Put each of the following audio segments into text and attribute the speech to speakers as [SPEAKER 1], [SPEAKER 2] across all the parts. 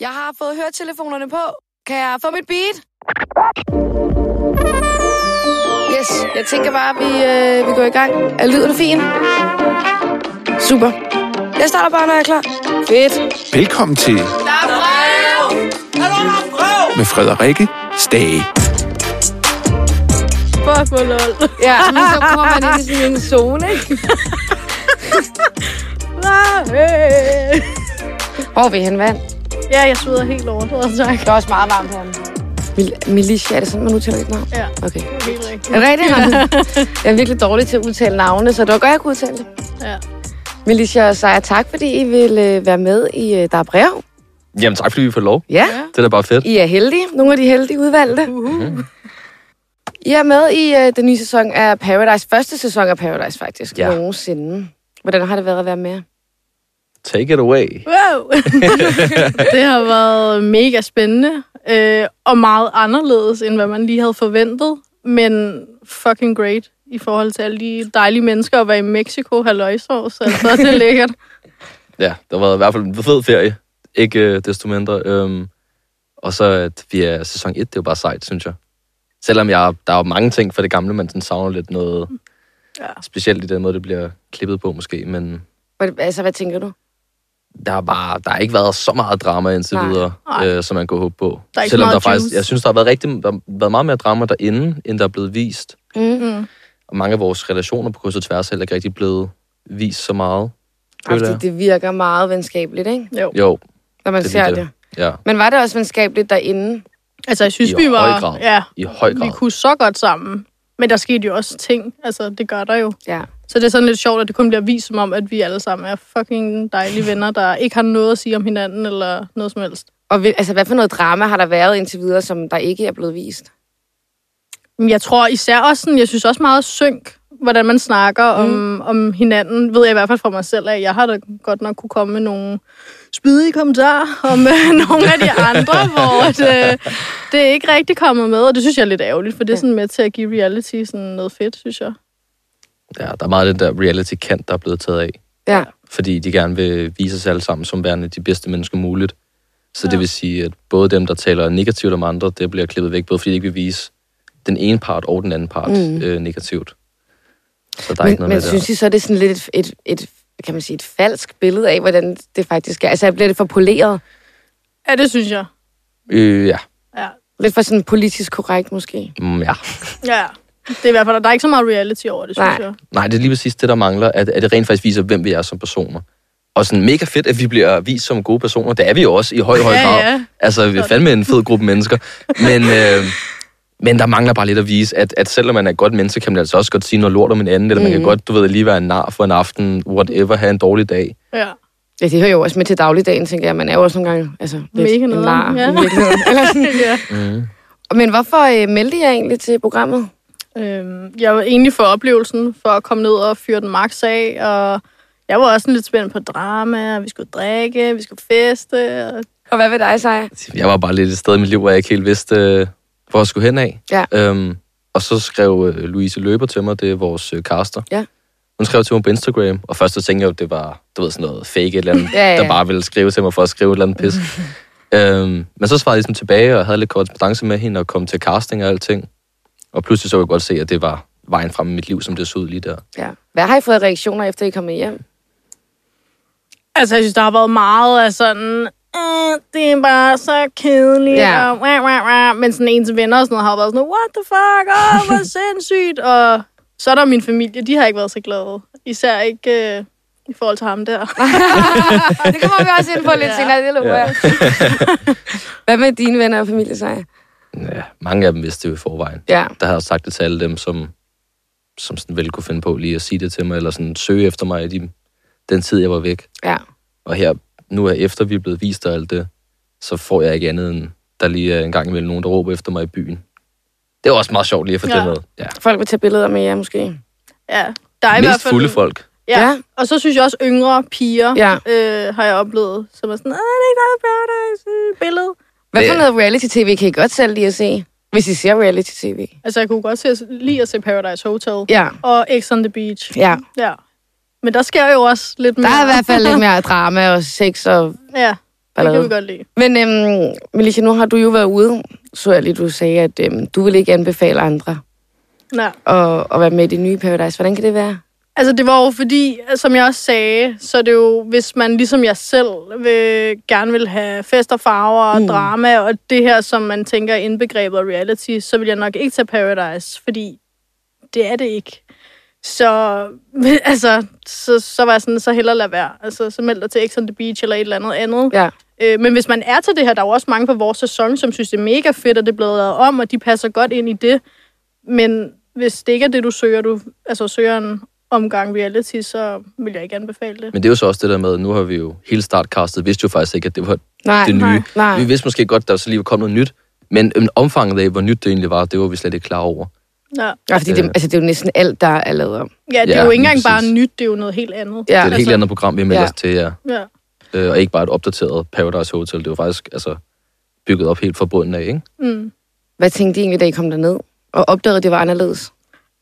[SPEAKER 1] Jeg har fået høretelefonerne på. Kan jeg få mit beat? Yes, jeg tænker bare, at vi, øh, vi går i gang. Er lyden fin? Super. Jeg starter bare, når jeg er klar. Fedt.
[SPEAKER 2] Velkommen til
[SPEAKER 1] Der er brev!
[SPEAKER 2] med Frederikke Stage.
[SPEAKER 3] Fuck, hvor lol.
[SPEAKER 1] Ja, men så kommer man ind i sådan en zone, ikke? Hvor er vi hen, vand?
[SPEAKER 3] Ja, jeg sveder helt over. Det tak.
[SPEAKER 1] Det er også meget varmt herinde. Mil- Militia, er det sådan, man udtaler dit navn?
[SPEAKER 3] Ja,
[SPEAKER 1] Okay.
[SPEAKER 3] helt rigtigt.
[SPEAKER 1] Er det rigtigt? Jeg er virkelig dårlig til at udtale navne, så det var godt, jeg kunne udtale det.
[SPEAKER 3] Ja.
[SPEAKER 1] Militia og Seja, tak fordi I vil øh, være med i øh, Der er brev.
[SPEAKER 4] Jamen tak, fordi vi får lov.
[SPEAKER 1] Ja,
[SPEAKER 3] Ja.
[SPEAKER 4] Det er da bare fedt.
[SPEAKER 1] I er heldige. Nogle af de heldige udvalgte.
[SPEAKER 3] Uh-huh.
[SPEAKER 1] I er med i øh, den nye sæson af Paradise. Første sæson af Paradise, faktisk.
[SPEAKER 4] Ja.
[SPEAKER 1] Nogensinde. Hvordan har det været at være med?
[SPEAKER 4] Take it away.
[SPEAKER 3] Wow. det har været mega spændende, øh, og meget anderledes, end hvad man lige havde forventet. Men fucking great i forhold til alle de dejlige mennesker at være i Mexico, halløjsovs. Altså, det er lækkert.
[SPEAKER 4] Ja, det har været i hvert fald en fed ferie. Ikke øh, desto mindre. Øhm, og så at vi er sæson 1, det er jo bare sejt, synes jeg. Selvom jeg, der er mange ting for det gamle, man sådan savner lidt noget
[SPEAKER 3] Ja.
[SPEAKER 4] specielt i den måde, det bliver klippet på måske. Men
[SPEAKER 1] Hvad- Altså, hvad tænker du?
[SPEAKER 4] Der har bare der har ikke været så meget drama indtil
[SPEAKER 1] Nej.
[SPEAKER 4] videre,
[SPEAKER 3] Nej.
[SPEAKER 4] øh, som man kunne håbe på.
[SPEAKER 3] Der er
[SPEAKER 4] Selvom
[SPEAKER 3] meget
[SPEAKER 4] der faktisk,
[SPEAKER 3] juice.
[SPEAKER 4] jeg synes, der har været, rigtig, der har været meget mere drama derinde, end der er blevet vist.
[SPEAKER 1] Mm.
[SPEAKER 3] Mm.
[SPEAKER 4] Og mange af vores relationer på kryds og tværs er heller ikke rigtig blevet vist så meget.
[SPEAKER 1] Altså, det virker meget venskabeligt, ikke?
[SPEAKER 3] Jo.
[SPEAKER 4] Jo,
[SPEAKER 1] Når man
[SPEAKER 4] Det
[SPEAKER 1] ser det.
[SPEAKER 4] jeg. ja,
[SPEAKER 1] Men var det også venskabeligt derinde?
[SPEAKER 3] Altså, jeg synes,
[SPEAKER 4] I
[SPEAKER 3] vi
[SPEAKER 4] høj
[SPEAKER 3] var...
[SPEAKER 4] grad.
[SPEAKER 3] Ja,
[SPEAKER 4] i høj grad.
[SPEAKER 3] vi kunne så godt sammen. Men der skete jo også ting. Altså, det gør der jo.
[SPEAKER 1] Ja.
[SPEAKER 3] Så det er sådan lidt sjovt, at det kun bliver vist som om, at vi alle sammen er fucking dejlige venner, der ikke har noget at sige om hinanden eller noget som helst.
[SPEAKER 1] Og altså, hvad for noget drama har der været indtil videre, som der ikke er blevet vist?
[SPEAKER 3] Jeg tror især også sådan, jeg synes også meget synk, hvordan man snakker mm. om, om hinanden, ved jeg i hvert fald fra mig selv af. Jeg har da godt nok kunne komme med nogle spydige kommentarer om øh, nogle af de andre, hvor det, det er ikke rigtig kommet med, og det synes jeg er lidt ærgerligt, for det er sådan med til at give reality sådan noget fedt, synes jeg.
[SPEAKER 4] Ja, der er meget af den der reality-kant, der er blevet taget af.
[SPEAKER 1] Ja.
[SPEAKER 4] Fordi de gerne vil vise os alle sammen som værende de bedste mennesker muligt. Så ja. det vil sige, at både dem, der taler negativt om andre, det bliver klippet væk, både fordi de ikke vil vise den ene part og den anden part mm. øh, negativt. Så der er
[SPEAKER 1] Men,
[SPEAKER 4] ikke noget
[SPEAKER 1] men
[SPEAKER 4] med
[SPEAKER 1] synes. I så, det er sådan lidt et, et, et, kan man sige, et falsk billede af, hvordan det faktisk er? Altså, bliver det for poleret?
[SPEAKER 3] Ja, det synes jeg.
[SPEAKER 4] Øh, ja.
[SPEAKER 3] Ja.
[SPEAKER 1] Lidt for sådan politisk korrekt, måske?
[SPEAKER 4] Mm, ja.
[SPEAKER 3] ja. Det er i hvert fald, der er ikke så meget reality over det, synes
[SPEAKER 1] Nej.
[SPEAKER 3] jeg.
[SPEAKER 4] Nej, det er lige præcis det, der mangler, at, at det rent faktisk viser, hvem vi er som personer. Og sådan mega fedt, at vi bliver vist som gode personer. Det er vi jo også i høj, høj
[SPEAKER 3] Ja,
[SPEAKER 4] grad.
[SPEAKER 3] ja.
[SPEAKER 4] Altså, vi er fandme en fed gruppe mennesker. Men, øh, men der mangler bare lidt at vise, at, at selvom man er et godt menneske, kan man altså også godt sige noget lort om en anden, eller man kan
[SPEAKER 1] Mhm.
[SPEAKER 4] godt, du ved, lige være en nar for en aften, whatever, have en dårlig dag.
[SPEAKER 3] Ja.
[SPEAKER 1] Ja, det hører jo også med til dagligdagen, tænker jeg. Man er jo også nogle gange altså, lidt
[SPEAKER 3] Mega
[SPEAKER 1] en nar,
[SPEAKER 3] ja.
[SPEAKER 1] i virkeligheden. Eller sådan.
[SPEAKER 3] ja.
[SPEAKER 4] Mm.
[SPEAKER 1] Men hvorfor øh, meldte jeg egentlig til programmet?
[SPEAKER 3] Øhm, jeg var egentlig for oplevelsen, for at komme ned og fyre den max af, og jeg var også sådan lidt spændt på drama, og vi skulle drikke, vi skulle feste. Og...
[SPEAKER 1] Og hvad ved dig, Seja?
[SPEAKER 4] Jeg var bare lidt et sted i mit liv, hvor jeg ikke helt vidste, øh, hvor jeg skulle hen af.
[SPEAKER 1] Ja.
[SPEAKER 4] Øhm, og så skrev øh, Louise Løber til mig, det er vores øh, caster.
[SPEAKER 1] Ja.
[SPEAKER 4] Hun skrev til mig på Instagram, og først så tænkte jeg jo, det var du ved, sådan noget fake et eller andet,
[SPEAKER 1] Ja, ja.
[SPEAKER 4] der bare ville skrive til mig for at skrive et eller andet pis. øhm, men så svarede jeg ligesom tilbage, og havde lidt korrespondence med hende, og kom til casting og alting. Og pludselig så kunne jeg godt se, at det var vejen frem i mit liv, som det så ud lige der.
[SPEAKER 1] Ja. Hvad har I fået reaktioner, efter I kommet hjem?
[SPEAKER 3] Altså, jeg synes, der har været meget af sådan, øh, det er bare så kedeligt,
[SPEAKER 1] Ja.
[SPEAKER 3] og wah, wah, wah. men sådan ens venner og sådan noget har været sådan, what the fuck, åh, hvor sindssygt, og så er der min familie, de har ikke været så glade. Især ikke øh, i forhold til ham der.
[SPEAKER 1] det kommer vi også ind på lidt
[SPEAKER 3] Ja.
[SPEAKER 1] senere, det lover
[SPEAKER 4] Ja.
[SPEAKER 1] jeg. Hvad med dine venner og familie, Seja?
[SPEAKER 4] Ja, mange af dem vidste det jo i forvejen.
[SPEAKER 1] Ja.
[SPEAKER 4] Der havde jeg sagt det til alle dem, som, som sådan vel kunne finde på lige at sige det til mig, eller sådan søge efter mig i de, den tid, jeg var væk.
[SPEAKER 1] Ja.
[SPEAKER 4] Og her, nu er efter vi er blevet vist og alt det, så får jeg ikke andet end, der lige er en gang imellem nogen, der råber efter mig i byen. Det er også meget sjovt lige at få
[SPEAKER 3] Ja.
[SPEAKER 4] det med. Ja.
[SPEAKER 1] Folk vil tage billeder med jer, måske.
[SPEAKER 3] Ja, der er i hvert
[SPEAKER 4] Mest
[SPEAKER 3] fald...
[SPEAKER 4] fulde folk.
[SPEAKER 3] Ja.
[SPEAKER 1] Ja.
[SPEAKER 3] Og så synes jeg også, yngre piger
[SPEAKER 1] Ja.
[SPEAKER 3] øh, har jeg oplevet, som er sådan, "Åh, det er ikke noget Paradise-billede.
[SPEAKER 1] Hvad for
[SPEAKER 4] Det-
[SPEAKER 1] noget reality-tv kan I godt selv lide at se? Hvis I ser reality-tv.
[SPEAKER 3] Altså, jeg kunne godt se, lide at se Paradise Hotel
[SPEAKER 1] Ja.
[SPEAKER 3] og X on the Beach.
[SPEAKER 1] Ja.
[SPEAKER 3] Ja. Men der sker jo også lidt
[SPEAKER 1] Der
[SPEAKER 3] mere.
[SPEAKER 1] er i hvert fald lidt mere drama og sex og
[SPEAKER 3] Ja. kan
[SPEAKER 1] allerede.
[SPEAKER 3] vi godt lide.
[SPEAKER 1] Men øhm, Melissa, nu har du jo været ude, så jeg lige, du sagde, at øhm, du vil ikke anbefale andre
[SPEAKER 3] Ja.
[SPEAKER 1] at, at være med i det nye Paradise. Hvordan kan det være?
[SPEAKER 3] Altså, det var jo fordi, som jeg også sagde, så er det jo, hvis man ligesom jeg selv vil, gerne vil have fest og farver og
[SPEAKER 1] Mm.
[SPEAKER 3] drama, og det her, som man tænker er indbegrebet reality, så vil jeg nok ikke tage Paradise, fordi det er det ikke. Så, altså, så, så var jeg sådan, så hellere lade være. Altså, så meld dig til X on the Beach eller et eller andet andet.
[SPEAKER 1] Ja.
[SPEAKER 3] Øh, men hvis man er til det her, der er jo også mange på vores sæson, som synes, det er mega fedt, og det er blevet lavet om, og de passer godt ind i det. Men hvis det ikke er det, du søger, du altså søger en omgang reality, så vil jeg ikke anbefale det.
[SPEAKER 4] Men det er jo så også det der med, nu har vi jo hele startcastet, vidste jo faktisk ikke, at det var
[SPEAKER 1] Nej,
[SPEAKER 4] det nye.
[SPEAKER 3] nej,
[SPEAKER 1] nej.
[SPEAKER 4] Vi vidste måske godt, at der så lige var kommet noget nyt, men øhm, omfanget af, hvor nyt det egentlig var, det var vi slet ikke klar over.
[SPEAKER 3] Ja,
[SPEAKER 1] Ja, fordi det,
[SPEAKER 4] Øh.
[SPEAKER 1] altså, det er jo næsten alt, der er lavet om.
[SPEAKER 3] ja det er
[SPEAKER 4] Ja,
[SPEAKER 3] jo ikke engang bare nyt, det er jo noget helt andet.
[SPEAKER 1] Ja.
[SPEAKER 4] Det er et helt
[SPEAKER 3] Altså-
[SPEAKER 4] andet program, vi har meldt
[SPEAKER 1] Ja.
[SPEAKER 4] os til, ja.
[SPEAKER 3] Ja.
[SPEAKER 4] Øh, og ikke bare et opdateret Paradise Hotel. Det var faktisk altså, bygget op helt fra bunden af, ikke?
[SPEAKER 3] Mm.
[SPEAKER 1] Hvad tænkte I egentlig, da I kom derned? Og opdagede, at det var anderledes?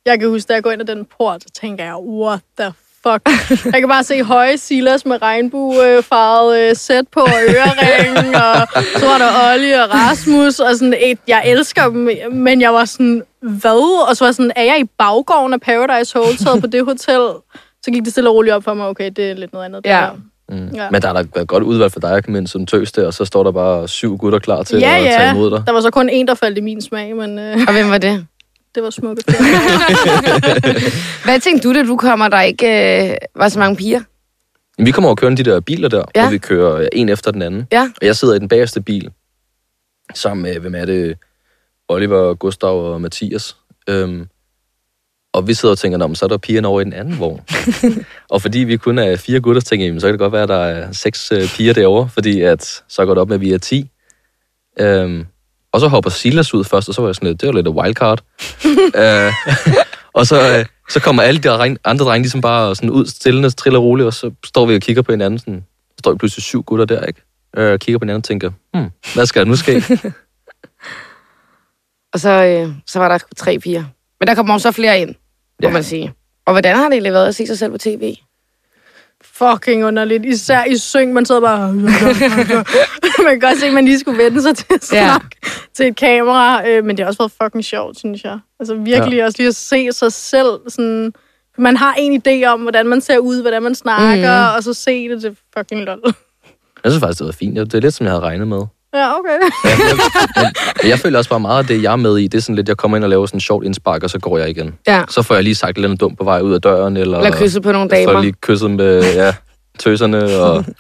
[SPEAKER 3] Jeg kan huske, da jeg går ind ad den port, så tænker jeg, what the fuck. Jeg kan bare se høje Silas med regnbuefarvet øh, sæt på og ørering, og så var der Olli og Rasmus, og sådan et, jeg elsker dem, men jeg var sådan, hvad? Og så var sådan, er jeg i baggården af Paradise Hotel på det hotel? Så gik det stille og roligt op for mig, okay, det er lidt noget andet. det
[SPEAKER 1] Ja.
[SPEAKER 3] her.
[SPEAKER 4] Mm.
[SPEAKER 3] Ja.
[SPEAKER 4] Men der er da været godt udvalg for dig at komme ind som tøs der, og så står der bare syv gutter klar til
[SPEAKER 3] ja,
[SPEAKER 4] at
[SPEAKER 3] ja.
[SPEAKER 4] tage imod dig.
[SPEAKER 3] Der var så kun en, der faldt i min smag, men øh,
[SPEAKER 1] Og hvem var det?
[SPEAKER 3] Det var smukke.
[SPEAKER 1] Hvad tænkte du, da du kommer, der ikke øh, var så mange piger?
[SPEAKER 4] Vi kommer over kørende de der biler der,
[SPEAKER 1] Ja.
[SPEAKER 4] hvor vi kører en efter den anden.
[SPEAKER 1] Ja.
[SPEAKER 4] Og jeg sidder i den bagerste bil, sammen med, hvem er det, Oliver, Gustav og Mathias. Øhm, og vi sidder og tænker, "Nå, men så er der pigerne over i den anden vogn. og fordi vi kun er fire gutter, så tænker jeg, "Jamen, så kan det godt være, at der er seks øh, piger derovre, fordi at, så går det op med, at vi er ti. Øhm, og så hopper Silas ud først, og så var jeg sådan lidt, det var lidt af wildcard. øh, og så, øh, så kommer alle de andre drenge ligesom bare sådan ud, stillende, triller roligt, og så står vi og kigger på hinanden. Sådan, så står vi pludselig syv gutter der, ikke? Øh, kigger på hinanden og tænker, hmm, hvad skal der nu ske?
[SPEAKER 1] Og så, øh, så var der tre piger. Men der kommer jo så flere ind, må
[SPEAKER 4] Ja.
[SPEAKER 1] man sige. Og hvordan har det egentlig været at se sig selv på tv?
[SPEAKER 3] Fucking underligt. Især i syng, man sidder bare... man kan godt se, at man lige skulle vende sig til at
[SPEAKER 1] Ja.
[SPEAKER 3] snakke til et kamera. Øh, men det har også været fucking sjovt, synes jeg. Altså virkelig ja. også lige at se sig selv sådan... Man har en idé om, hvordan man ser ud, hvordan man snakker, mm. og så se det til fucking lol.
[SPEAKER 4] Jeg synes faktisk, det var fint. Det er lidt, som jeg havde regnet med.
[SPEAKER 3] Ja, okay.
[SPEAKER 4] Men jeg føler også bare meget, at det, jeg er med i, det er sådan lidt, jeg kommer ind og laver sådan en sjovt indspark, og så går jeg igen.
[SPEAKER 1] Ja.
[SPEAKER 4] Så får jeg lige sagt lidt dumt på vej ud af døren, eller...
[SPEAKER 1] Eller kysset på nogle
[SPEAKER 4] Så
[SPEAKER 1] damer.
[SPEAKER 4] jeg lige kysset med ja, tøserne, og...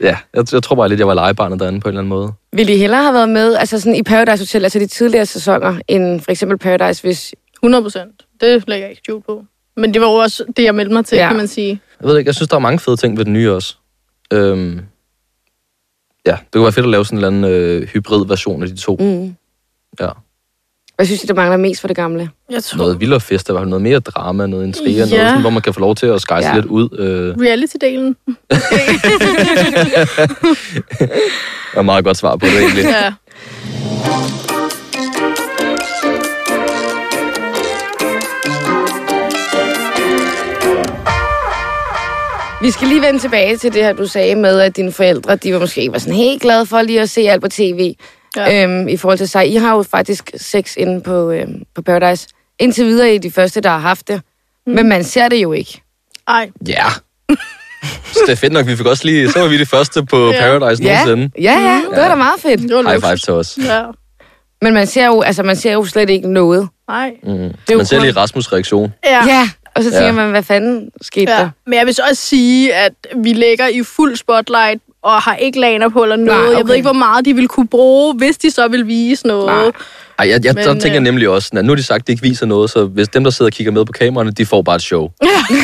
[SPEAKER 4] Ja, jeg, jeg tror bare lidt, jeg var legebarnet derinde på en eller anden måde.
[SPEAKER 1] Vil I hellere have været med altså sådan i Paradise Hotel, altså de tidligere sæsoner, end for eksempel Paradise, hvis...
[SPEAKER 3] 100 procent. Det lægger jeg ikke skjult på. Men det var jo også det, jeg meldte mig til,
[SPEAKER 1] Ja.
[SPEAKER 3] ja. kan man sige.
[SPEAKER 4] Jeg ved ikke, jeg synes, der er mange fede ting ved den nye også. Øhm, ja, det kunne være fedt at lave sådan en eller anden øh, hybrid version af de to.
[SPEAKER 1] Mm.
[SPEAKER 4] Ja.
[SPEAKER 1] Hvad synes I, der mangler mest for det gamle?
[SPEAKER 3] Jeg tror,
[SPEAKER 4] Noget vildere fest, der var noget mere drama, noget intriger,
[SPEAKER 3] Ja.
[SPEAKER 4] noget sådan, hvor man kan få lov til at skejse
[SPEAKER 1] Ja.
[SPEAKER 4] lidt ud. Øh,
[SPEAKER 3] reality-delen.
[SPEAKER 4] er et meget godt svar på det egentlig.
[SPEAKER 3] ja.
[SPEAKER 1] Vi skal lige vende tilbage til det her, du sagde med, at dine forældre, de var måske ikke var sådan helt glade for lige at se alt på tv. Ja. Øhm, I forhold til sig. I har jo faktisk sex inde på, øhm, på Paradise. Indtil videre er I de første, der har haft det. Mm. Men man ser det jo ikke.
[SPEAKER 3] Ej,
[SPEAKER 4] Ja. Så det er fedt nok, vi fik også lige... Så var vi de første på
[SPEAKER 3] Ja.
[SPEAKER 4] Paradise
[SPEAKER 1] Ja,
[SPEAKER 4] nogensinde.
[SPEAKER 1] ja, ja, det var da meget fedt.
[SPEAKER 3] det var
[SPEAKER 4] High five til os.
[SPEAKER 3] Ja.
[SPEAKER 1] Men man ser jo, altså, man ser jo slet ikke noget.
[SPEAKER 3] Nej.
[SPEAKER 4] Mm.
[SPEAKER 1] jo
[SPEAKER 4] Man ser
[SPEAKER 1] kun-
[SPEAKER 4] lige Rasmus' reaktion.
[SPEAKER 3] Ja.
[SPEAKER 1] Ja, og så tænker
[SPEAKER 4] Ja.
[SPEAKER 1] man, hvad fanden skete
[SPEAKER 3] ja.
[SPEAKER 1] der?
[SPEAKER 3] Men jeg vil så også sige, at vi ligger i fuld spotlight og har ikke laner på eller noget.
[SPEAKER 1] Nej,
[SPEAKER 3] Jeg
[SPEAKER 1] okay.
[SPEAKER 3] ved ikke, hvor meget de vil kunne bruge, hvis de så vil vise noget.
[SPEAKER 1] Nej.
[SPEAKER 4] Ej, jeg, jeg,
[SPEAKER 3] Men,
[SPEAKER 4] der tænker jeg
[SPEAKER 3] øh,
[SPEAKER 4] nemlig også, at nu har de sagt, at de ikke viser noget, så hvis dem, der sidder og kigger med på kameraerne, de får bare et show.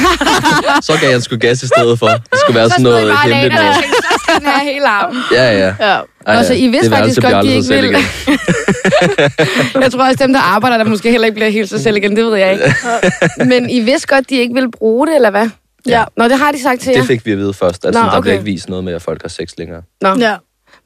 [SPEAKER 4] så gav jeg sgu gas i stedet for. Det skulle være sådan noget hemmeligt noget.
[SPEAKER 1] så skal den have hele armen.
[SPEAKER 4] Ja, ja.
[SPEAKER 3] Ja.
[SPEAKER 4] Ej,
[SPEAKER 1] så I vidste faktisk godt, de ikke vil. Jeg tror også, dem, der arbejder, der måske heller ikke bliver helt sig selv igen, det ved jeg ikke. Men I vidste godt, de ikke ville bruge det, eller hvad?
[SPEAKER 3] Ja.
[SPEAKER 1] Nå, det har de sagt til jer.
[SPEAKER 4] Det fik vi at vide først. Altså,
[SPEAKER 1] Nå,
[SPEAKER 4] der bliver
[SPEAKER 1] okay.
[SPEAKER 4] ikke vist noget med, at folk har sex længere.
[SPEAKER 1] Nå.
[SPEAKER 3] ja.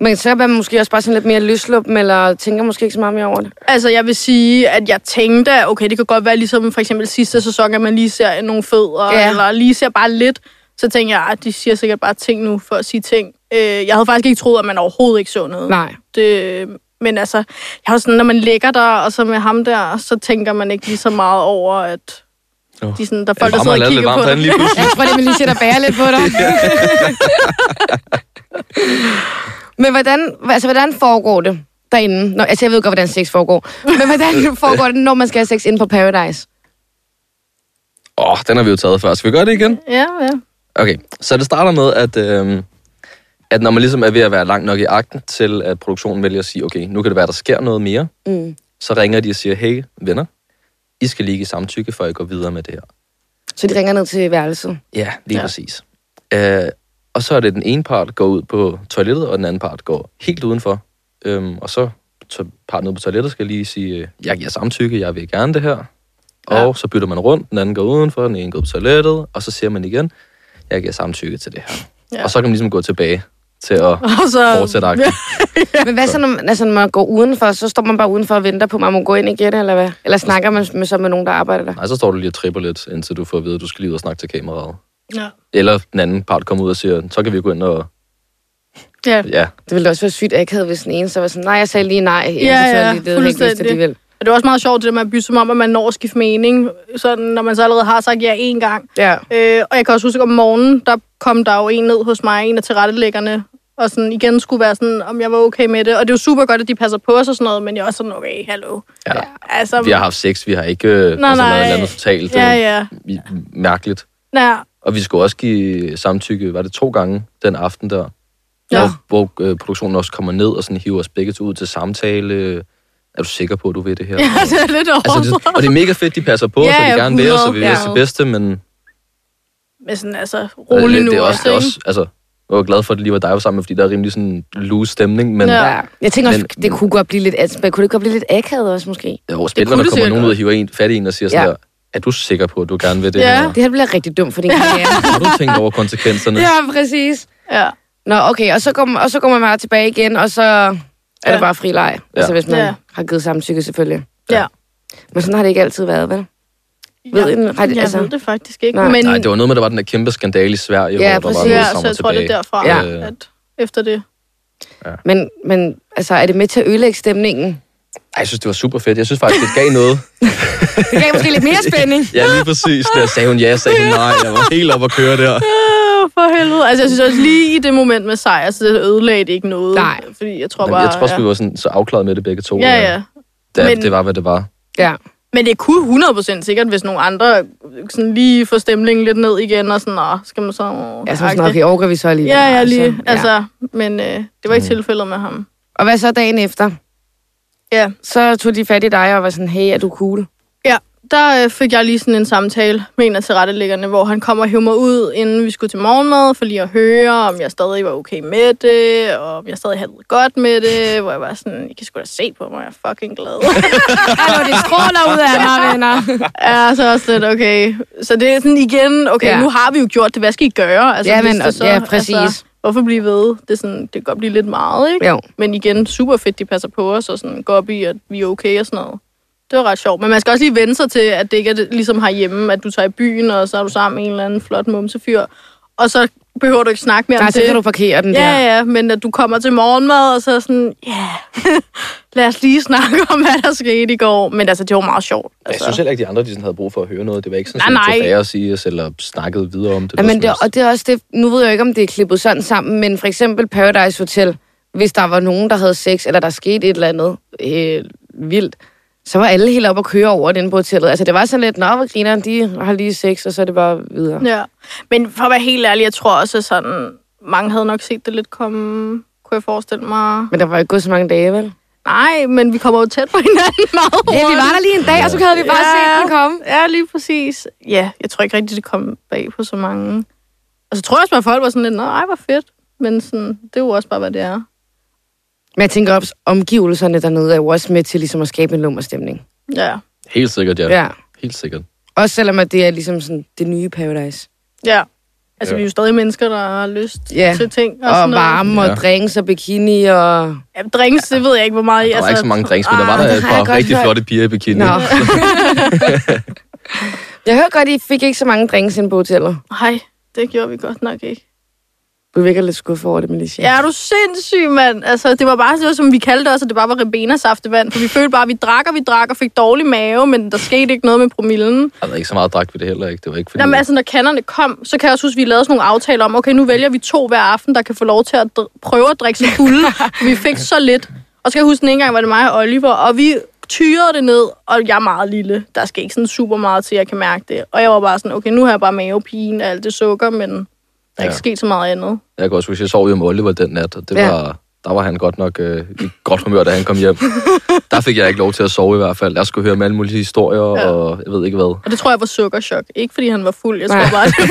[SPEAKER 1] Men så er man måske også bare sådan lidt mere løsluppen, eller tænker måske ikke så meget mere over det.
[SPEAKER 3] Altså, jeg vil sige, at jeg tænkte, at okay, det kan godt være ligesom for eksempel sidste sæson, at man lige ser nogle fødder,
[SPEAKER 1] Ja.
[SPEAKER 3] ja. eller lige ser bare lidt. Så tænker jeg, at de siger sikkert bare ting nu for at sige ting. Øh, jeg havde faktisk ikke troet, at man overhovedet ikke så noget.
[SPEAKER 1] Nej.
[SPEAKER 3] Det, men altså, jeg har sådan, når man ligger der, og så med ham der, så tænker man ikke lige så meget over, at
[SPEAKER 4] Jo.
[SPEAKER 3] de sådan, der er folk, der sidder og kigger på
[SPEAKER 4] lige pludselig.
[SPEAKER 1] Jeg tror, det vil lige sætte bære lidt på dig. Men hvordan, altså, hvordan foregår det derinde? Nå, altså, jeg ved godt, hvordan sex foregår. Men hvordan foregår det, når man skal have sex inde på Paradise?
[SPEAKER 4] Åh, oh, den har vi jo taget før. Skal vi gøre det igen?
[SPEAKER 3] Ja, ja.
[SPEAKER 4] Okay, så det starter med, at, øh, at når man ligesom er ved at være langt nok i akten til, at produktionen vælger at sige, okay, nu kan det være, der sker noget mere,
[SPEAKER 1] Mm.
[SPEAKER 4] så ringer de og siger, hey venner, I skal lige give samtykke, før I går videre med det her.
[SPEAKER 1] Så de ringer ned til værelset.
[SPEAKER 4] Ja, lige
[SPEAKER 3] Ja.
[SPEAKER 4] præcis. Øh, og så er det den ene part går ud på toilettet, og den anden part går helt udenfor. Øhm, og så parten ude på toilettet skal lige sige, øh, jeg giver samtykke, jeg vil gerne det her.
[SPEAKER 3] Ja.
[SPEAKER 4] Og så bytter man rundt, den anden går udenfor, den ene går på toilettet, og så siger man igen, jeg giver samtykke til det her.
[SPEAKER 3] Ja.
[SPEAKER 4] Og så kan man ligesom gå tilbage til at
[SPEAKER 3] Og så,
[SPEAKER 4] fortsætte akten.
[SPEAKER 1] Men hvad så, når man, altså, når man går udenfor, så står man bare udenfor og venter på, at man må gå ind igen, eller hvad? Eller snakker man med, så med nogen, der arbejder der?
[SPEAKER 4] Nej, så står du lige og tripper lidt, indtil du får at vide, at du skal lige ud og snakke til kameraet.
[SPEAKER 3] ja.
[SPEAKER 4] Eller den anden part kommer ud og siger, så kan vi gå ind og...
[SPEAKER 3] ja.
[SPEAKER 4] Ja,
[SPEAKER 1] Det ville da også være sygt akavet, hvis den ene så var sådan, nej, jeg sagde lige nej.
[SPEAKER 3] Ja,
[SPEAKER 1] så
[SPEAKER 3] ja,
[SPEAKER 1] lige, det jeg ikke til
[SPEAKER 3] fuldstændig.
[SPEAKER 1] alligevel.
[SPEAKER 3] Og det er også meget sjovt, det der med at bytte som om, at man når at skifte mening, sådan, når man så allerede har sagt ja en gang.
[SPEAKER 1] Ja.
[SPEAKER 3] Øh, og jeg kan også huske, om morgenen, der kom der jo en ned hos mig, en af tilrettelæggerne, og sådan igen skulle være sådan, om jeg var okay med det. Og det er jo super godt, at de passer på os og sådan noget, men jeg er også sådan, okay, hallo.
[SPEAKER 4] ja.
[SPEAKER 3] Altså,
[SPEAKER 4] Vi har haft sex, vi har ikke øh, altså,
[SPEAKER 3] nej.
[SPEAKER 4] noget andet totalt
[SPEAKER 3] Ja,
[SPEAKER 4] øh,
[SPEAKER 3] ja.
[SPEAKER 4] mærkeligt.
[SPEAKER 3] ja.
[SPEAKER 4] Og vi skulle også give samtykke, var det to gange den aften der,
[SPEAKER 3] Ja.
[SPEAKER 4] hvor, hvor øh, produktionen også kommer ned og sådan hiver os begge to ud til samtale. Er du sikker på, at du vil det her?
[SPEAKER 3] ja, det er lidt over.
[SPEAKER 4] altså, det, og det er mega fedt, de passer på os,
[SPEAKER 3] Ja,
[SPEAKER 4] og de gerne vil os, og
[SPEAKER 3] 100,
[SPEAKER 4] vi vil
[SPEAKER 3] ja.
[SPEAKER 4] det bedste, men
[SPEAKER 3] Men sådan, altså, rolig
[SPEAKER 4] det,
[SPEAKER 3] nu
[SPEAKER 4] det er er også altså, jeg var glad for, at det lige var dig, jeg var sammen med, fordi der er rimelig sådan loose stemning, men
[SPEAKER 3] Ja.
[SPEAKER 1] Jeg tænker også,
[SPEAKER 4] Men-
[SPEAKER 1] det kunne godt blive lidt, altså, kunne det godt blive lidt akavet også, måske?
[SPEAKER 4] jo, spiller,
[SPEAKER 3] kunne
[SPEAKER 4] der
[SPEAKER 3] det
[SPEAKER 4] kommer nogen ud og hiver en fat i en og siger sådan
[SPEAKER 1] Ja.
[SPEAKER 4] der, er du sikker på, at du gerne vil det
[SPEAKER 3] Ja.
[SPEAKER 4] her?
[SPEAKER 1] Det her bliver rigtig dumt for din karriere.
[SPEAKER 4] Har du tænkt over konsekvenserne?
[SPEAKER 1] ja, præcis.
[SPEAKER 3] Ja.
[SPEAKER 1] Nå, okay, og så, går man, og så går man bare tilbage igen, og så er
[SPEAKER 3] Ja.
[SPEAKER 1] det bare fri leg. Ja. Altså, hvis man
[SPEAKER 3] Ja.
[SPEAKER 1] ja. har givet samtykke, selvfølgelig.
[SPEAKER 3] Ja.
[SPEAKER 1] Men sådan har det ikke altid været, vel? Ved
[SPEAKER 3] jeg,
[SPEAKER 1] I den- har de-
[SPEAKER 3] jeg
[SPEAKER 1] altså-
[SPEAKER 3] ved det faktisk ikke.
[SPEAKER 1] Nej.
[SPEAKER 3] Men,
[SPEAKER 4] Nej, det var noget med, der var den der kæmpe skandale i Sverige,
[SPEAKER 1] Ja,
[SPEAKER 4] hvor der var
[SPEAKER 1] præcis.
[SPEAKER 4] noget
[SPEAKER 3] ja, så jeg tror, det er derfra,
[SPEAKER 1] Ja.
[SPEAKER 3] at efter det.
[SPEAKER 1] Men, men altså, er det med til at ødelægge stemningen?
[SPEAKER 4] Ej, jeg synes, det var super fedt. Jeg synes faktisk, det gav noget.
[SPEAKER 1] Det gav måske lidt mere spænding.
[SPEAKER 4] Ja, lige præcis. Der sagde hun ja, sagde hun nej. Jeg var helt op at køre der.
[SPEAKER 3] Åh, for helvede. Altså, jeg synes også lige i det moment med sejr, så det ødelagde det ikke noget.
[SPEAKER 1] Nej.
[SPEAKER 3] Fordi jeg tror
[SPEAKER 4] Men
[SPEAKER 3] bare...
[SPEAKER 4] jeg tror også,
[SPEAKER 3] ja.
[SPEAKER 4] vi var sådan, så afklaret med det begge to.
[SPEAKER 3] Ja, ja.
[SPEAKER 4] Det,
[SPEAKER 3] Men-
[SPEAKER 4] det var, hvad det var.
[SPEAKER 1] Ja.
[SPEAKER 3] Men det kunne 100% sikkert, hvis nogle andre sådan lige får stemningen lidt ned igen, og sådan, åh, skal man så... Åh,
[SPEAKER 1] Ja, så sådan, okay, overgår vi så alligevel.
[SPEAKER 3] Ja, ja, lige.
[SPEAKER 1] Altså,
[SPEAKER 3] Altså,
[SPEAKER 1] ja.
[SPEAKER 3] men øh, det var ikke tilfældet med ham.
[SPEAKER 1] Og hvad så dagen efter?
[SPEAKER 3] Ja,
[SPEAKER 1] Så tog de fat i dig og var sådan, hey, er du cool?
[SPEAKER 3] ja. Der øh, fik jeg lige sådan en samtale med en af tilrettelæggerne, hvor han kom og hævde mig ud, inden vi skulle til morgenmad, for lige at høre, om jeg stadig var okay med det, og om jeg stadig havde det godt med det, hvor jeg var sådan, I kan sgu da se på mig, jeg er fucking glad.
[SPEAKER 1] Hallo, det stråler ud af mig, venner.
[SPEAKER 3] Ja, så også lidt, okay. Så det er sådan igen, okay,
[SPEAKER 1] Ja.
[SPEAKER 3] nu har vi jo gjort det, hvad skal I gøre? Altså,
[SPEAKER 1] Ja, men-
[SPEAKER 3] det så,
[SPEAKER 1] ja, præcis.
[SPEAKER 3] Altså, hvorfor blive ved? Det, er sådan, det kan godt blive lidt meget, ikke?
[SPEAKER 1] Jo.
[SPEAKER 3] Men igen, super fedt, de passer på os, og sådan går op i, at vi er okay og sådan noget. Det var ret sjovt. Men man skal også lige vende sig til, at det ikke er det, ligesom herhjemme, at du tager i byen, og så er du sammen med en eller anden flot mumsefyr. Og så behøver du ikke snakke mere
[SPEAKER 1] Nej,
[SPEAKER 3] om
[SPEAKER 1] så
[SPEAKER 3] det.
[SPEAKER 1] kan du parkere den der.
[SPEAKER 3] Ja, ja, men at du kommer til morgenmad, og så er sådan, ja, yeah. lad os lige snakke om, hvad der skete i går. Men altså, det var meget sjovt.
[SPEAKER 4] Jeg
[SPEAKER 3] Altså.
[SPEAKER 4] synes heller ikke, de andre de sådan havde brug for at høre noget. Det var ikke sådan,
[SPEAKER 3] Nej,
[SPEAKER 4] at
[SPEAKER 3] nej.
[SPEAKER 4] tog at sige os, eller snakkede videre om det.
[SPEAKER 1] Ja, men det, og det er også det, nu ved jeg ikke, om det er klippet sådan sammen, men for eksempel Paradise Hotel, hvis der var nogen, der havde sex, eller der skete et eller andet øh, vildt, så var alle helt op og køre over den på hotellet. Altså, det var sådan lidt, nå, hvor griner de har lige sex, og så er det bare videre.
[SPEAKER 3] Ja, men for at være helt ærlig, jeg tror også, at sådan, mange havde nok set det lidt komme, kunne jeg forestille mig.
[SPEAKER 1] Men der var ikke gået så mange dage, vel?
[SPEAKER 3] Nej, men vi kommer jo tæt på hinanden meget
[SPEAKER 1] Ja, vi var der lige en dag, og så havde vi bare
[SPEAKER 3] Ja.
[SPEAKER 1] set den komme.
[SPEAKER 3] Ja, lige præcis. Ja, jeg tror ikke rigtigt, det kom bag på så mange. Og så tror jeg også, at folk var sådan lidt, nej, hvor fedt. Men sådan, det er jo også bare, hvad det er.
[SPEAKER 1] Men jeg tænker også, omgivelserne dernede er jo også med til ligesom at skabe en lummerstemning.
[SPEAKER 3] Ja,
[SPEAKER 4] Helt sikkert, ja.
[SPEAKER 1] Ja.
[SPEAKER 4] Helt sikkert.
[SPEAKER 1] Også selvom at det er ligesom sådan det nye Paradise.
[SPEAKER 3] ja. Altså,
[SPEAKER 4] Ja.
[SPEAKER 3] vi er jo stadig mennesker, der har lyst
[SPEAKER 1] Ja.
[SPEAKER 3] til ting. Og,
[SPEAKER 1] Og,
[SPEAKER 3] sådan noget.
[SPEAKER 1] varme og
[SPEAKER 4] Ja.
[SPEAKER 1] drinks og bikini og...
[SPEAKER 3] Ja, drinks, det ved jeg ikke, hvor meget...
[SPEAKER 4] Der var ikke så mange drinks, men der var
[SPEAKER 1] ah,
[SPEAKER 4] der et par rigtig
[SPEAKER 1] hørt.
[SPEAKER 4] flotte piger i bikini.
[SPEAKER 1] Nå. jeg hørte godt, I fik ikke så mange drinks ind på hotellet.
[SPEAKER 3] Nej, det gjorde vi godt nok ikke.
[SPEAKER 1] Du virker lidt skuffet over det, Melissa.
[SPEAKER 3] Ja, er du sindssyg, mand? Altså, det var bare sådan, som vi kaldte det også, at det bare var ribena saftevand. For vi følte bare, at vi drak og vi drak og fik dårlig mave, men der skete ikke noget med promillen.
[SPEAKER 4] Der var ikke så meget drak ved det heller ikke. Det var ikke fordi...
[SPEAKER 3] Jamen altså, når kanderne kom, så kan jeg også huske, at vi lavede sådan nogle aftaler om, okay, nu vælger vi to hver aften, der kan få lov til at dr- prøve at drikke sig fulde. vi fik så lidt. Og så kan jeg huske, at en gang var det mig og Oliver, og vi tyrede det ned, og jeg er meget lille. Der skal ikke sådan super meget til, at jeg kan mærke det. Og jeg var bare sådan, okay, nu har jeg bare mavepine af alt det sukker, men der er ikke
[SPEAKER 4] Ja.
[SPEAKER 3] sket så meget andet.
[SPEAKER 4] Jeg kan også huske, jeg sov jo med Oliver den nat, og det
[SPEAKER 1] Ja.
[SPEAKER 4] var, der var han godt nok øh, i godt humør, da han kom hjem. der fik jeg ikke lov til at sove i hvert fald. Jeg skulle høre med alle mulige historier,
[SPEAKER 3] Ja.
[SPEAKER 4] og jeg ved ikke hvad.
[SPEAKER 3] Og det tror jeg var sukkerchok. Ikke fordi han var fuld, jeg tror
[SPEAKER 1] Nej.
[SPEAKER 3] bare, det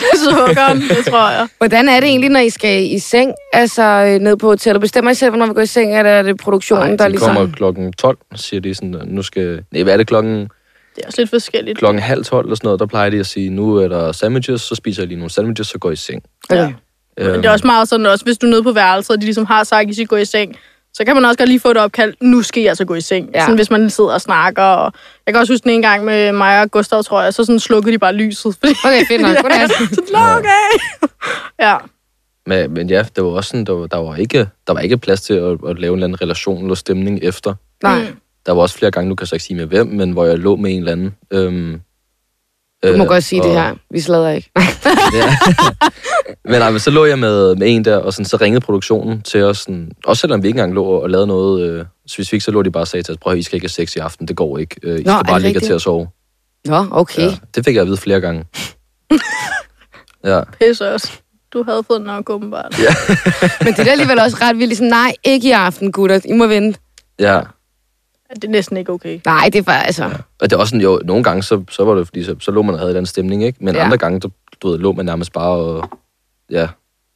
[SPEAKER 3] var sukkeren, det tror jeg.
[SPEAKER 1] Hvordan er det egentlig, når I skal i seng, altså øh, ned på hotellet? Bestemmer I selv, hvornår vi går i seng, eller er det produktionen,
[SPEAKER 4] Nej,
[SPEAKER 1] der
[SPEAKER 4] de
[SPEAKER 1] ligesom...
[SPEAKER 4] kommer klokken 12, siger de sådan, nu skal... Nej, hvad er det klokken,
[SPEAKER 3] Det er også lidt forskelligt.
[SPEAKER 4] klokken halv 12 eller sådan noget? Der plejer de at sige, nu er der sandwiches, så spiser jeg lige nogle sandwiches, så går i seng.
[SPEAKER 1] Okay.
[SPEAKER 3] Men det er også meget sådan, også hvis du er nede på værelset, og de ligesom har sagt, at I skal gå i seng, så kan man også godt lige få det opkald, nu skal jeg altså gå i seng.
[SPEAKER 1] Ja.
[SPEAKER 3] Ja. Sådan, hvis man sidder og snakker. Og jeg kan også huske den en gang med mig og Gustav, tror jeg, så sådan slukkede de bare lyset. Fordi,
[SPEAKER 1] Okay, fedt nok. Godnat.
[SPEAKER 3] så okay. ja.
[SPEAKER 4] Men, men ja, det var også sådan, der var, der var, ikke, der var ikke plads til at, at lave en eller anden relation eller stemning efter.
[SPEAKER 1] Nej,
[SPEAKER 3] Mm.
[SPEAKER 4] Der var også flere gange, nu kan jeg så ikke sige med hvem, men hvor jeg lå med en eller anden. Øhm,
[SPEAKER 1] du må
[SPEAKER 4] øh,
[SPEAKER 1] godt sige det
[SPEAKER 4] og-
[SPEAKER 1] her. Vi slader ikke.
[SPEAKER 4] Ja. men, nej, men så lå jeg med, med en der, og sådan, så ringede produktionen til os. Sådan, også selvom vi ikke engang lå og lavede noget øh, specifikt, så lå de bare og sagde til os, prøv at I skal ikke have sex i aften, det går ikke. Øh, I
[SPEAKER 1] Nå,
[SPEAKER 4] skal bare
[SPEAKER 1] det
[SPEAKER 4] ligge til at sove.
[SPEAKER 1] Nå, okay.
[SPEAKER 4] Ja, det fik jeg at vide flere gange. ja.
[SPEAKER 3] Pisse også. Du havde fået nok åbenbart.
[SPEAKER 4] Ja.
[SPEAKER 1] Men det er alligevel også ret vildt. Ligesom, nej, ikke i aften, gutter. I må vente.
[SPEAKER 4] ja.
[SPEAKER 3] Det er næsten ikke okay.
[SPEAKER 1] Nej, det var altså...
[SPEAKER 4] Og det er også sådan, jo, nogle gange, så, så var det fordi, så, så lå man og havde en anden stemning, ikke? Men
[SPEAKER 1] Ja.
[SPEAKER 4] ja. andre gange, så du ved, lå man nærmest bare og, ja,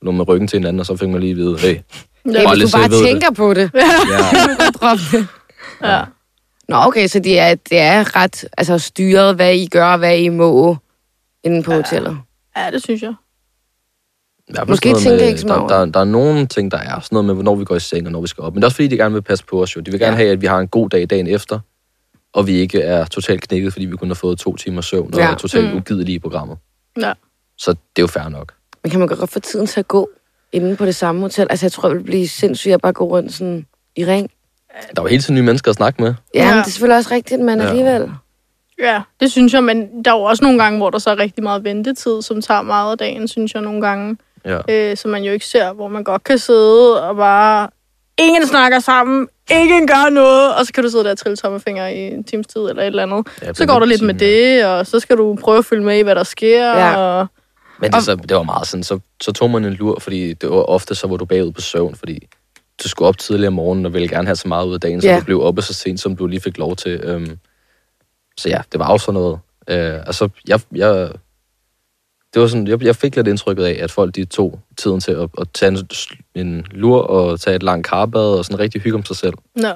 [SPEAKER 4] lå med ryggen til hinanden, og så fik man lige at vide, hey,
[SPEAKER 1] Hey,
[SPEAKER 4] Bare
[SPEAKER 1] hvis du bare tænker på det,
[SPEAKER 4] ja,
[SPEAKER 1] det.
[SPEAKER 3] Ja.
[SPEAKER 1] Nå, okay, så det er, det er ret altså, styret, hvad I gør, hvad I må inde på hotellet.
[SPEAKER 3] ja, det synes jeg.
[SPEAKER 4] Ja,
[SPEAKER 1] Måske
[SPEAKER 4] noget
[SPEAKER 1] tænker jeg ikke så
[SPEAKER 4] der,
[SPEAKER 1] meget
[SPEAKER 4] der, der, er nogle ting, der er. Sådan noget med, hvornår vi går i seng, og når vi skal op. Men det er også fordi, de gerne vil passe på os jo. De vil gerne
[SPEAKER 1] Ja.
[SPEAKER 4] have, at vi har en god dag dagen efter, og vi ikke er totalt knækket, fordi vi kun har fået to timer søvn, og
[SPEAKER 1] Ja.
[SPEAKER 4] er totalt
[SPEAKER 3] Mm.
[SPEAKER 4] ugidelige i programmet.
[SPEAKER 3] Ja.
[SPEAKER 4] Så det er jo fair nok.
[SPEAKER 1] Men kan man godt få tiden til at gå inde på det samme hotel? Altså, jeg tror, det vil blive sindssygt at bare gå rundt sådan i ring.
[SPEAKER 4] Der var hele tiden nye mennesker at snakke med.
[SPEAKER 1] Ja,
[SPEAKER 3] Ja.
[SPEAKER 1] men det er selvfølgelig også rigtigt, men
[SPEAKER 4] Ja.
[SPEAKER 1] alligevel.
[SPEAKER 3] Ja, det synes jeg, men der er jo også nogle gange, hvor der så er rigtig meget ventetid, som tager meget af dagen, synes jeg nogle gange.
[SPEAKER 4] Ja.
[SPEAKER 3] øh, som man jo ikke ser, hvor man godt kan sidde og bare... Ingen snakker sammen, ingen gør noget, og så kan du sidde der og trille tommelfinger i en times tid eller et eller andet.
[SPEAKER 4] Ja,
[SPEAKER 3] Så går der lidt med det, og så skal du prøve at følge med i, hvad der sker.
[SPEAKER 1] Ja.
[SPEAKER 3] Og...
[SPEAKER 4] Men det, så, det var meget sådan, så, så tog man en lur, fordi det var ofte, så var du bagud på søvn, fordi du skulle op tidligere om morgenen og ville gerne have så meget ud af dagen, så
[SPEAKER 1] Ja.
[SPEAKER 4] du blev oppe så sent, som du lige fik lov til. Øhm, så ja, det var jo sådan noget. Øh, altså, jeg, jeg, det var sådan, jeg, jeg fik lidt indtrykket af, at folk de tog tiden til at, at tage en, en lur og tage et langt karbad og sådan rigtig hygge om sig selv.
[SPEAKER 3] Nå.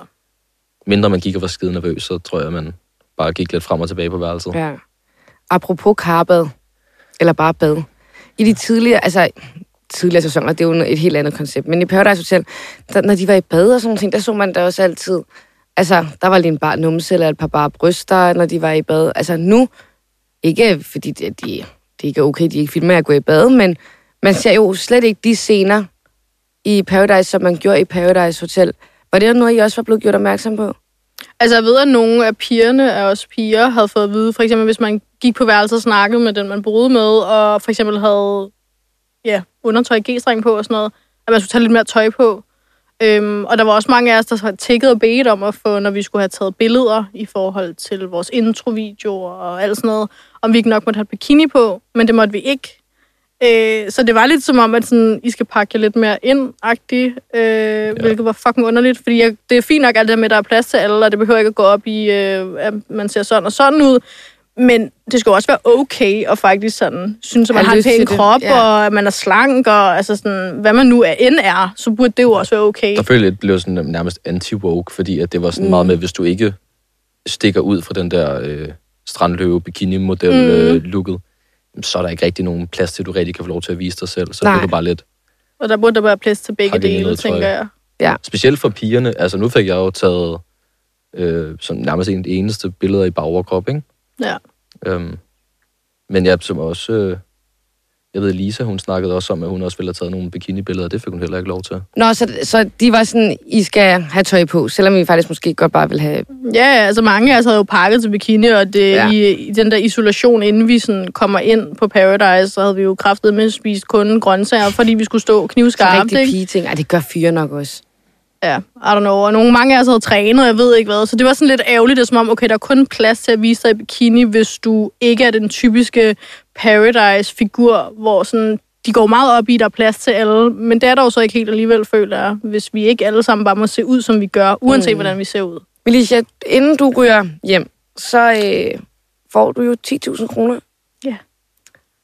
[SPEAKER 4] Mindre man gik og var skide nervøs, så tror jeg, man bare gik lidt frem og tilbage på værelset.
[SPEAKER 1] Ja. Apropos karbad, eller bare bad. I de tidligere, altså tidligere sæsoner, det er jo et helt andet koncept, men i Paradise Hotel, der, når de var i bad og sådan ting, der så man da også altid, altså der var lige en bar numse eller et par bare bryster, når de var i bad. Altså nu, ikke fordi det, de, det ikke er okay, de ikke filmer at gå i bad, men man ser jo slet ikke de scener i Paradise, som man gjorde i Paradise Hotel. Var det noget, I også var blevet gjort opmærksom på?
[SPEAKER 3] Altså, jeg ved, at nogle af pigerne af os piger havde fået at vide, for eksempel hvis man gik på værelset og snakkede med den, man boede med, og for eksempel havde ja, undertøj g-streng på og sådan noget, at man skulle tage lidt mere tøj på. Øhm, og der var også mange af os, der har tækket og bedt om at få, når vi skulle have taget billeder i forhold til vores introvideoer og alt sådan noget, om vi ikke nok måtte have bikini på, men det måtte vi ikke. Øh, så det var lidt som om, at sådan, I skal pakke jer lidt mere ind-agtigt, øh, ja. hvilket var fucking underligt, fordi jeg, det er fint nok alt det der med, at der er plads til alle, og det behøver ikke at gå op i, øh, at man ser sådan og sådan ud, men det skal også være okay at faktisk sådan, synes, at man har en pæn
[SPEAKER 1] det,
[SPEAKER 3] krop,
[SPEAKER 1] ja.
[SPEAKER 3] og at man er slank, og altså sådan, hvad man nu er, end er, så burde det jo også være okay.
[SPEAKER 4] Der følte jeg, blev sådan nærmest anti-woke, fordi at det var sådan
[SPEAKER 1] mm.
[SPEAKER 4] meget med, hvis du ikke stikker ud fra den der øh, strandløve bikini-model
[SPEAKER 3] Mm.
[SPEAKER 4] øh, looket, så er der ikke rigtig nogen plads til, at du rigtig kan få lov til at vise dig selv. Så
[SPEAKER 1] Nej.
[SPEAKER 4] det er bare lidt,
[SPEAKER 3] Og der burde der være plads til begge dele,
[SPEAKER 4] noget
[SPEAKER 3] tænker jeg.
[SPEAKER 4] specielt for pigerne, altså nu fik jeg jo taget øh, sådan nærmest en eneste billeder i bag overkrop, ikke?
[SPEAKER 3] Ja.
[SPEAKER 4] Øhm, men jeg som også, øh, Jeg ved, Lisa, hun snakkede også om, at hun også ville have taget nogle bikini-billeder, det fik hun heller ikke lov til.
[SPEAKER 1] Nå, så, så de var sådan, I skal have tøj på, selvom I faktisk måske godt bare vil have...
[SPEAKER 3] Ja, ja, altså mange af os havde jo pakket til bikini, og det,
[SPEAKER 1] Ja.
[SPEAKER 3] i, i den der isolation, inden vi sådan kommer ind på Paradise, så havde vi jo kraftet med at spise kun grøntsager, fordi vi skulle stå
[SPEAKER 1] Så
[SPEAKER 3] knivskarpt,
[SPEAKER 1] rigtig
[SPEAKER 3] ikke?
[SPEAKER 1] pige ting. Ej, det gør fyre nok også.
[SPEAKER 3] Ja, I don't know. Og nogle, mange af os havde trænet, og jeg ved ikke hvad. Så det var sådan lidt ærgerligt, det er som om, okay, der er kun plads til at vise dig i bikini, hvis du ikke er den typiske Paradise-figur, hvor sådan, de går meget op i, der er plads til alle. Men det er der jo så ikke helt alligevel, føler jeg, hvis vi ikke alle sammen bare må se ud, som vi gør, uanset mm. hvordan vi ser ud.
[SPEAKER 1] Milicia, inden du ryger hjem, så øh, får du jo 10.000 kroner.
[SPEAKER 3] Ja.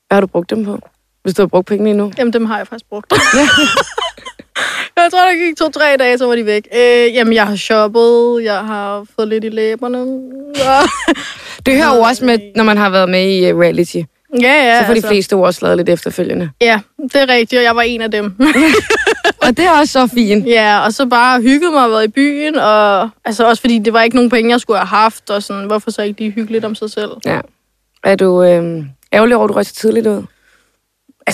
[SPEAKER 1] Hvad har du brugt dem på? Hvis du har brugt pengene endnu.
[SPEAKER 3] Jamen, dem har jeg faktisk brugt. jeg tror, der gik to-tre dage, så var de væk. Øh, jamen, jeg har shoppet, jeg har fået lidt i læberne. Ja,
[SPEAKER 1] Det hører jo også med, når man har været med i øh, reality.
[SPEAKER 3] ja. ja
[SPEAKER 1] Så får de fleste jo også lavet lidt efterfølgende.
[SPEAKER 3] Ja, det er rigtigt, og jeg var en af dem.
[SPEAKER 1] Og det er også så fint.
[SPEAKER 3] Ja, og så bare hygget mig og været i byen, og altså også fordi det var ikke nogen penge, jeg skulle have haft, og sådan, hvorfor så ikke lige hygge lidt om sig selv?
[SPEAKER 1] Ja. Er du øh, ærgerlig over, at du røg så tidligt ud?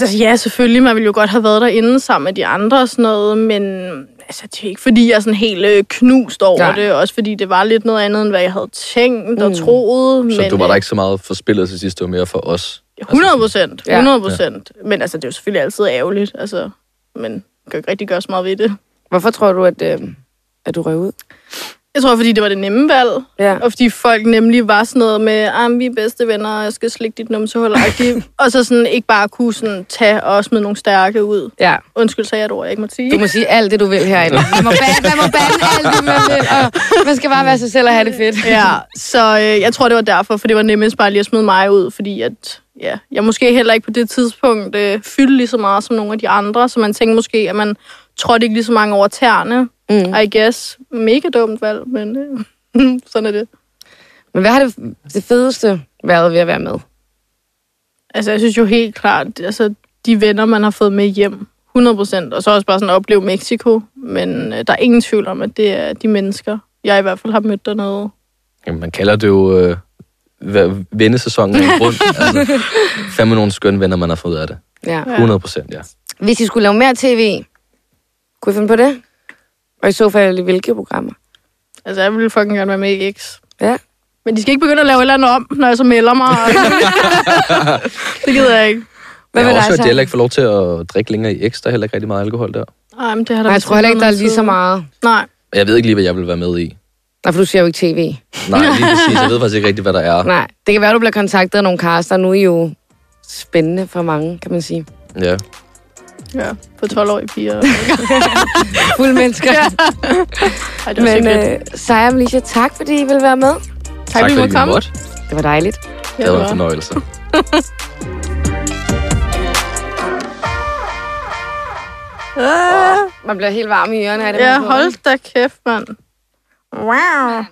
[SPEAKER 3] Altså ja, selvfølgelig, man ville jo godt have været derinde sammen med de andre og sådan noget, men altså, det er ikke fordi, jeg er sådan helt øh, knust over
[SPEAKER 1] Nej.
[SPEAKER 3] Det, også fordi det var lidt noget andet, end hvad jeg havde tænkt og
[SPEAKER 1] Mm.
[SPEAKER 3] troet.
[SPEAKER 4] Så
[SPEAKER 3] men,
[SPEAKER 4] du var der
[SPEAKER 3] øh,
[SPEAKER 4] ikke så meget for spillet til sidst, det var mere for os.
[SPEAKER 3] 100 procent,
[SPEAKER 1] Ja.
[SPEAKER 3] 100 procent. Men altså, det er jo selvfølgelig altid ærgerligt, altså, men kan jo ikke rigtig gøre så meget ved det.
[SPEAKER 1] Hvorfor tror du, at, øh, at du røg ud?
[SPEAKER 3] Jeg tror, fordi det var det nemme valg.
[SPEAKER 1] Ja.
[SPEAKER 3] Og fordi folk nemlig var sådan noget med, at vi er bedste venner, og jeg skal slikke dit numsehul. og så sådan ikke bare kunne sådan tage og smide nogle stærke ud.
[SPEAKER 1] Ja.
[SPEAKER 3] Undskyld, sagde jeg et ord, jeg ikke må sige.
[SPEAKER 1] Du må sige alt det, du vil herinde. Man må bande, man må bande alt det, man vil. Og man skal bare være sig selv og have det fedt.
[SPEAKER 3] Ja, så øh, jeg tror, det var derfor, for det var nemmest bare lige at smide mig ud, fordi at, ja, jeg måske heller ikke på det tidspunkt øh, fyldte lige så meget som nogle af de andre, så man tænkte måske, at man trådte ikke lige så mange over tæerne,
[SPEAKER 1] Mm.
[SPEAKER 3] I guess. Mega dumt valg, men øh, sådan er det.
[SPEAKER 1] Men hvad har det, det fedeste været ved at være med?
[SPEAKER 3] Altså, jeg synes jo helt klart, altså, de venner, man har fået med hjem, 100 procent, og så også bare sådan at opleve Mexico, men øh, der er ingen tvivl om, at det er de mennesker, jeg i hvert fald har mødt dernede.
[SPEAKER 4] Jamen, man kalder det jo øh, vendesæsonen grund. altså, fandme nogle skønne venner, man har fået af det.
[SPEAKER 1] Ja.
[SPEAKER 4] 100 procent, ja.
[SPEAKER 1] Hvis I skulle lave mere tv, kunne I finde på det? Og i så fald i hvilke programmer?
[SPEAKER 3] Altså, jeg ville fucking gerne være med i X.
[SPEAKER 1] Ja.
[SPEAKER 3] Men de skal ikke begynde at lave et eller andet om, når jeg så melder mig. det gider jeg ikke.
[SPEAKER 1] Hvad
[SPEAKER 4] jeg har også hørt, at heller ikke får lov til at drikke længere i X. Der er heller ikke rigtig meget alkohol der.
[SPEAKER 3] Ej, men det har der
[SPEAKER 1] Nej, jeg tror heller ikke, der er lige så meget.
[SPEAKER 3] Nej.
[SPEAKER 4] Jeg ved ikke lige, hvad jeg vil være med i.
[SPEAKER 1] Nej, for du ser jo ikke tv.
[SPEAKER 4] Nej, lige præcis. Jeg ved faktisk ikke rigtig, hvad der er.
[SPEAKER 1] Nej, det kan være, du bliver kontaktet af nogle caster. Nu er I jo spændende for mange, kan man sige.
[SPEAKER 4] Ja.
[SPEAKER 3] Ja, på 12-årige piger.
[SPEAKER 1] Fulde mennesker.
[SPEAKER 3] ja. Ej, det
[SPEAKER 1] Men øh, Saja og Alicia, tak fordi I ville være med.
[SPEAKER 3] tak, fordi I måtte
[SPEAKER 4] vi
[SPEAKER 3] komme.
[SPEAKER 4] måtte.
[SPEAKER 1] Det var dejligt.
[SPEAKER 3] Ja,
[SPEAKER 4] Det var en fornøjelse.
[SPEAKER 1] Man bliver helt varm i ørerne af det.
[SPEAKER 3] Ja, hold da kæft, mand. Wow.